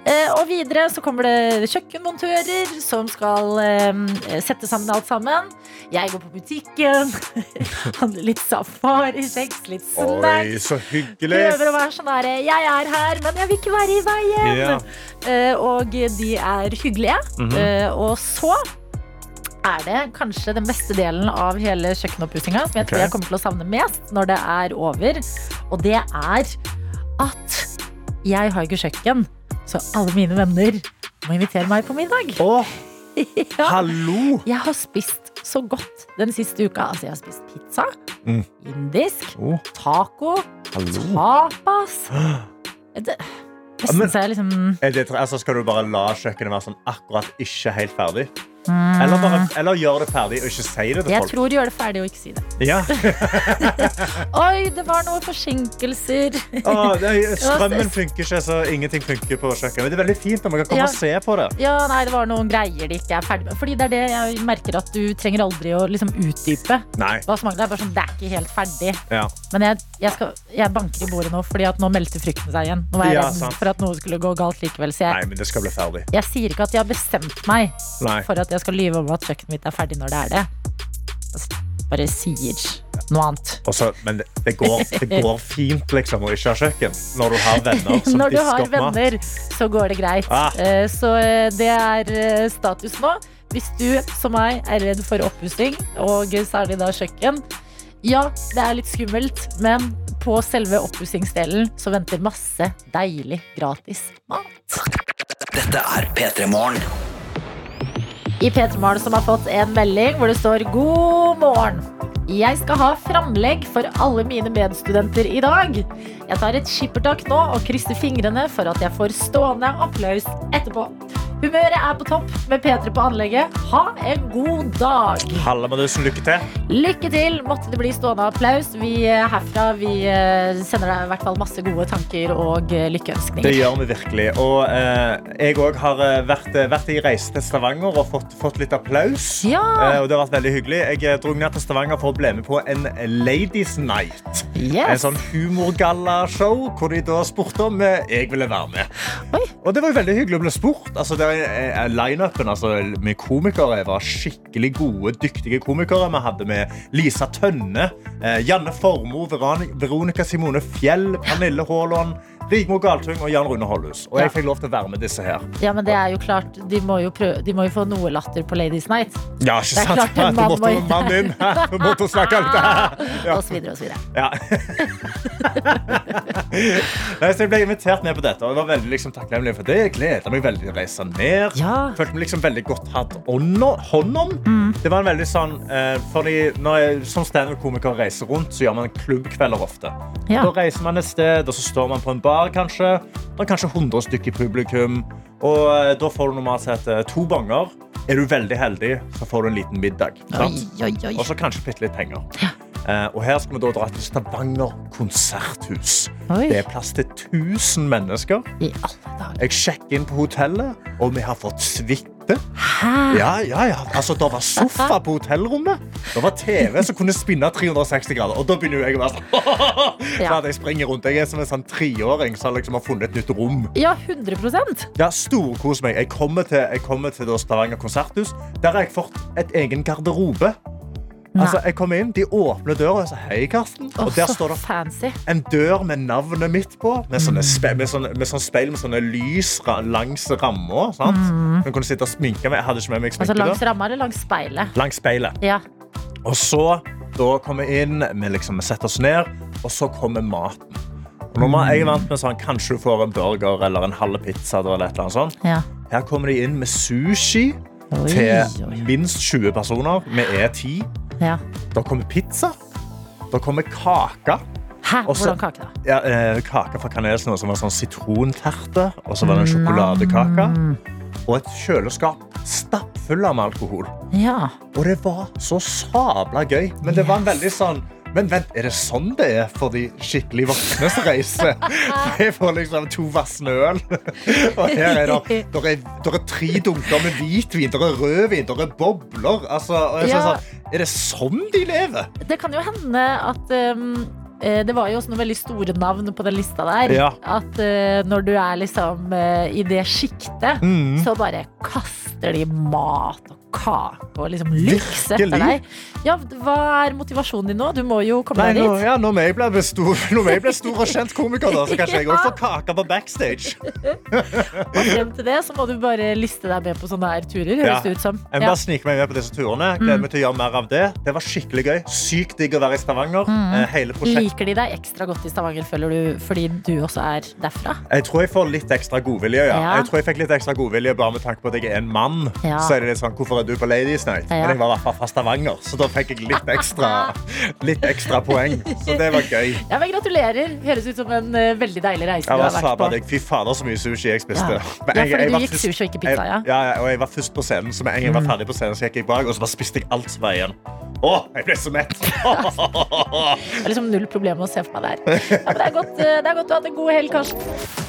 Eh, og videre så kommer det kjøkkenmontører som skal eh, sette sammen alt sammen. Jeg går på butikken, handler litt safarikjeks, litt Oi, snacks. så hyggelig. Prøver å være sånn herre Jeg er her, men jeg vil ikke være i veien. Eh, og de er hyggelige. Mm -hmm. og så er det kanskje den beste delen av hele kjøkkenoppussinga, som jeg tror jeg kommer til å savne mest når det er over. Og det er at jeg har ikke kjøkken, så alle mine venner må invitere meg på middag. Åh, Ja. hallo! Jeg har spist så godt den siste uka. Altså, jeg har spist pizza, Mm. indisk, oh. taco, hallo. tapas. Det, nesten så jeg liksom det, altså, skal du bare la kjøkkenet være sånn akkurat ikke helt ferdig? Eller, bare, eller gjør det ferdig og ikke si det til Jeg folk. tror gjør det ferdig og ikke si det. Ja. Oi, det var noen forsinkelser. Å, er, strømmen funker ikke, så ingenting funker på kjøkkenet. Men det er veldig fint om man kan komme Ja. og se på det. Ja, nei, det var noen greier de ikke er ferdig med. Fordi det er det jeg merker at du trenger aldri å liksom utdype. Nei. Hva som mangler. Det er bare sånn, det er ikke helt ferdig. Ja. Men jeg, jeg, skal, jeg banker i bordet nå, fordi at nå meldte frykten seg igjen. Nå var jeg Ja, redd for at noe skulle gå galt likevel. Så Nei, men det skal bli ferdig. jeg sier ikke at jeg har bestemt meg Nei. for at jeg skal lyve om at kjøkkenet mitt er ferdig når det er det. Bare sier noe annet. Også, men det, går, det går fint liksom, å ikke ha kjøkken når du har venner som Når du har venner, så går det greit. Ah. Eh, Så eh, det er eh, status nå. Hvis du, som meg, er redd for oppussing, og særlig da kjøkken, ja, det er litt skummelt, men på selve oppussingsdelen så venter masse deilig gratis mat. Dette er P3 Morgen. I P3 Morgen som har fått en melding hvor det står God morgen. Jeg skal ha framlegg for alle mine medstudenter i dag. Jeg tar et skippertak nå og krysser fingrene for at jeg får stående applaus etterpå. Humøret er på topp med P3 på anlegget. Ha en god dag. Halla, Madusen, lykke til. Lykke til. Måtte det bli stående applaus. Vi eh, herfra vi eh, sender deg i hvert fall masse gode tanker og lykkeønskninger. Det gjør vi virkelig. Og eh, jeg òg har eh, vært, eh, vært i reise til Stavanger og fått, fått litt applaus. Ja. Eh, og det har vært veldig hyggelig. Jeg eh, dro ned til Stavanger for å bli med på en Ladies Night. En Yes. sånn humorgallashow hvor de da spurte om eh, jeg ville være med. Oi. Og det var veldig hyggelig å bli spurt. Altså, det eh, Line-upen altså, med komikere var skikkelig gode, dyktige komikere. Vi hadde med Lisa Tønne, eh, Janne Formoe, Veronica Simone Fjell, Pernille Haaland, Rigmor Galtung og Jan Rune Holdhus. Og jeg fikk lov til å være med disse her. Ja, men det er jo klart, de må jo, prøve, de må jo få noe latter på Ladies Night. Ja, ikke sant? Det er klart en mann måtte må- mannen inn. Du måtte snakke litt. Ja. Og så videre og så videre. Ja. Nei, så jeg ble invitert med på dette, og jeg var veldig liksom, takknemlig for det. Jeg gleda meg veldig til å reise ned. Ja. Følte meg liksom veldig godt hatt hånd om. Det var en veldig sånn eh, fordi Når jeg som standup-komiker reiser rundt, så gjør man klubbkvelder ofte. Ja. Da reiser man et sted, og så står man på en bar, kanskje. Det er kanskje 100 stykker i publikum. Og eh, da får du normalt sett eh, to banger. Er du veldig heldig, så får du en liten middag. Og så kanskje bitte litt penger. Uh, og her skal vi da dra til Stavanger konserthus. Oi. Det er plass til 1000 mennesker. I alle dager. Jeg sjekker inn på hotellet, og vi har fått suite. Hæ? Ja, ja, ja. Altså, det var sofa på hotellrommet. Det var TV som kunne spinne 360 grader. Og da begynner jeg å være sånn Ja. Jeg springer rundt. Jeg er som en sånn treåring som liksom har funnet et nytt rom. Ja, 100 Ja, Storkos meg. Jeg kommer til, jeg kommer til Stavanger konserthus. Der har jeg fått et egen garderobe. Altså, jeg kom inn, De åpner døra og sier hei, Karsten. Og der står det fancy. en dør med navnet mitt på, med sånne, spe, med sånne, med sånne speil med sånne lys langs ramma. sant? Man kunne sitte og sminke meg. Jeg hadde ikke med meg Altså langs da. ramma eller langs speilet? langs speilet. Ja. Og så da kommer vi inn, vi, liksom, setter oss ned, og så kommer maten. Og når man, jeg er vant med sånn, Kanskje du får en burger eller en halv pizza. Eller eller ja. Her kommer de inn med sushi Oi, til minst 20 personer. Vi er 10. ja. Da kommer pizza. Da kommer kake. Hæ? Også- Hvordan kake, da? Ja, eh, kake fra Kanelsnø som var sånn sitronterte. Og så var det en sjokoladekake. Og et kjøleskap stappfull av med alkohol. Ja. Og det var så sabla gøy. Men det var en veldig sånn men vent, er det sånn det er for de skikkelig voksne som reiser? Jeg får liksom to vassende øl. Og her er det, der er, der er tre dunker med hvitvin, der er rødvin, der er bobler. Altså, Ja. sånn, er det sånn de lever? Det kan jo hende at um, eh, det var jo også noen veldig store navn på den lista der. Ja. At eh, når du er liksom eh, i det sjiktet, Mm. så bare kaster de mat og kake og liksom lykse etter deg. Ja, hva er motivasjonen din nå? Du må jo komme Nei, deg nå, dit. ja, når jeg blir stor, stor og kjent komiker, da, så kanskje jeg også får kake på backstage. Og frem til det så må du bare liste deg med på sånne her turer, høres Ja. det ut som. Jeg må bare snike meg med på disse turene. Gleder meg til å gjøre mer av det. Det var skikkelig gøy. Sykt digg å være i Stavanger. Mm. Prosjektet. Liker de deg ekstra godt i Stavanger føler du, fordi du også er derfra? Jeg tror jeg får litt ekstra godvilje. Ja. Ja. Jeg tror jeg fikk litt ekstra godvilje Bare med tanke på at jeg er en mann. Så er det litt sånn, Hvorfor enn du på Ladies Night. Men jeg var i hvert fall fra Stavanger, så da fikk jeg litt ekstra, litt ekstra poeng. Så det var gøy. Ja, men Gratulerer. Høres ut som en uh, veldig deilig reise Jeg du har vært på. deg. Fy fader, så mye sushi jeg spiste. Ja. Jeg- fordi jeg du var gikk først- sushi og ikke pizza, ja. Og jeg var først på scenen, så med en gang jeg var ferdig på scenen, så gikk jeg bak, og så bare spiste jeg alt som var igjen. Å, jeg ble så mett! Det er liksom null problem å se for meg der. Ja, men det, er godt, eh, det er godt du har hatt en god helg, Karsten.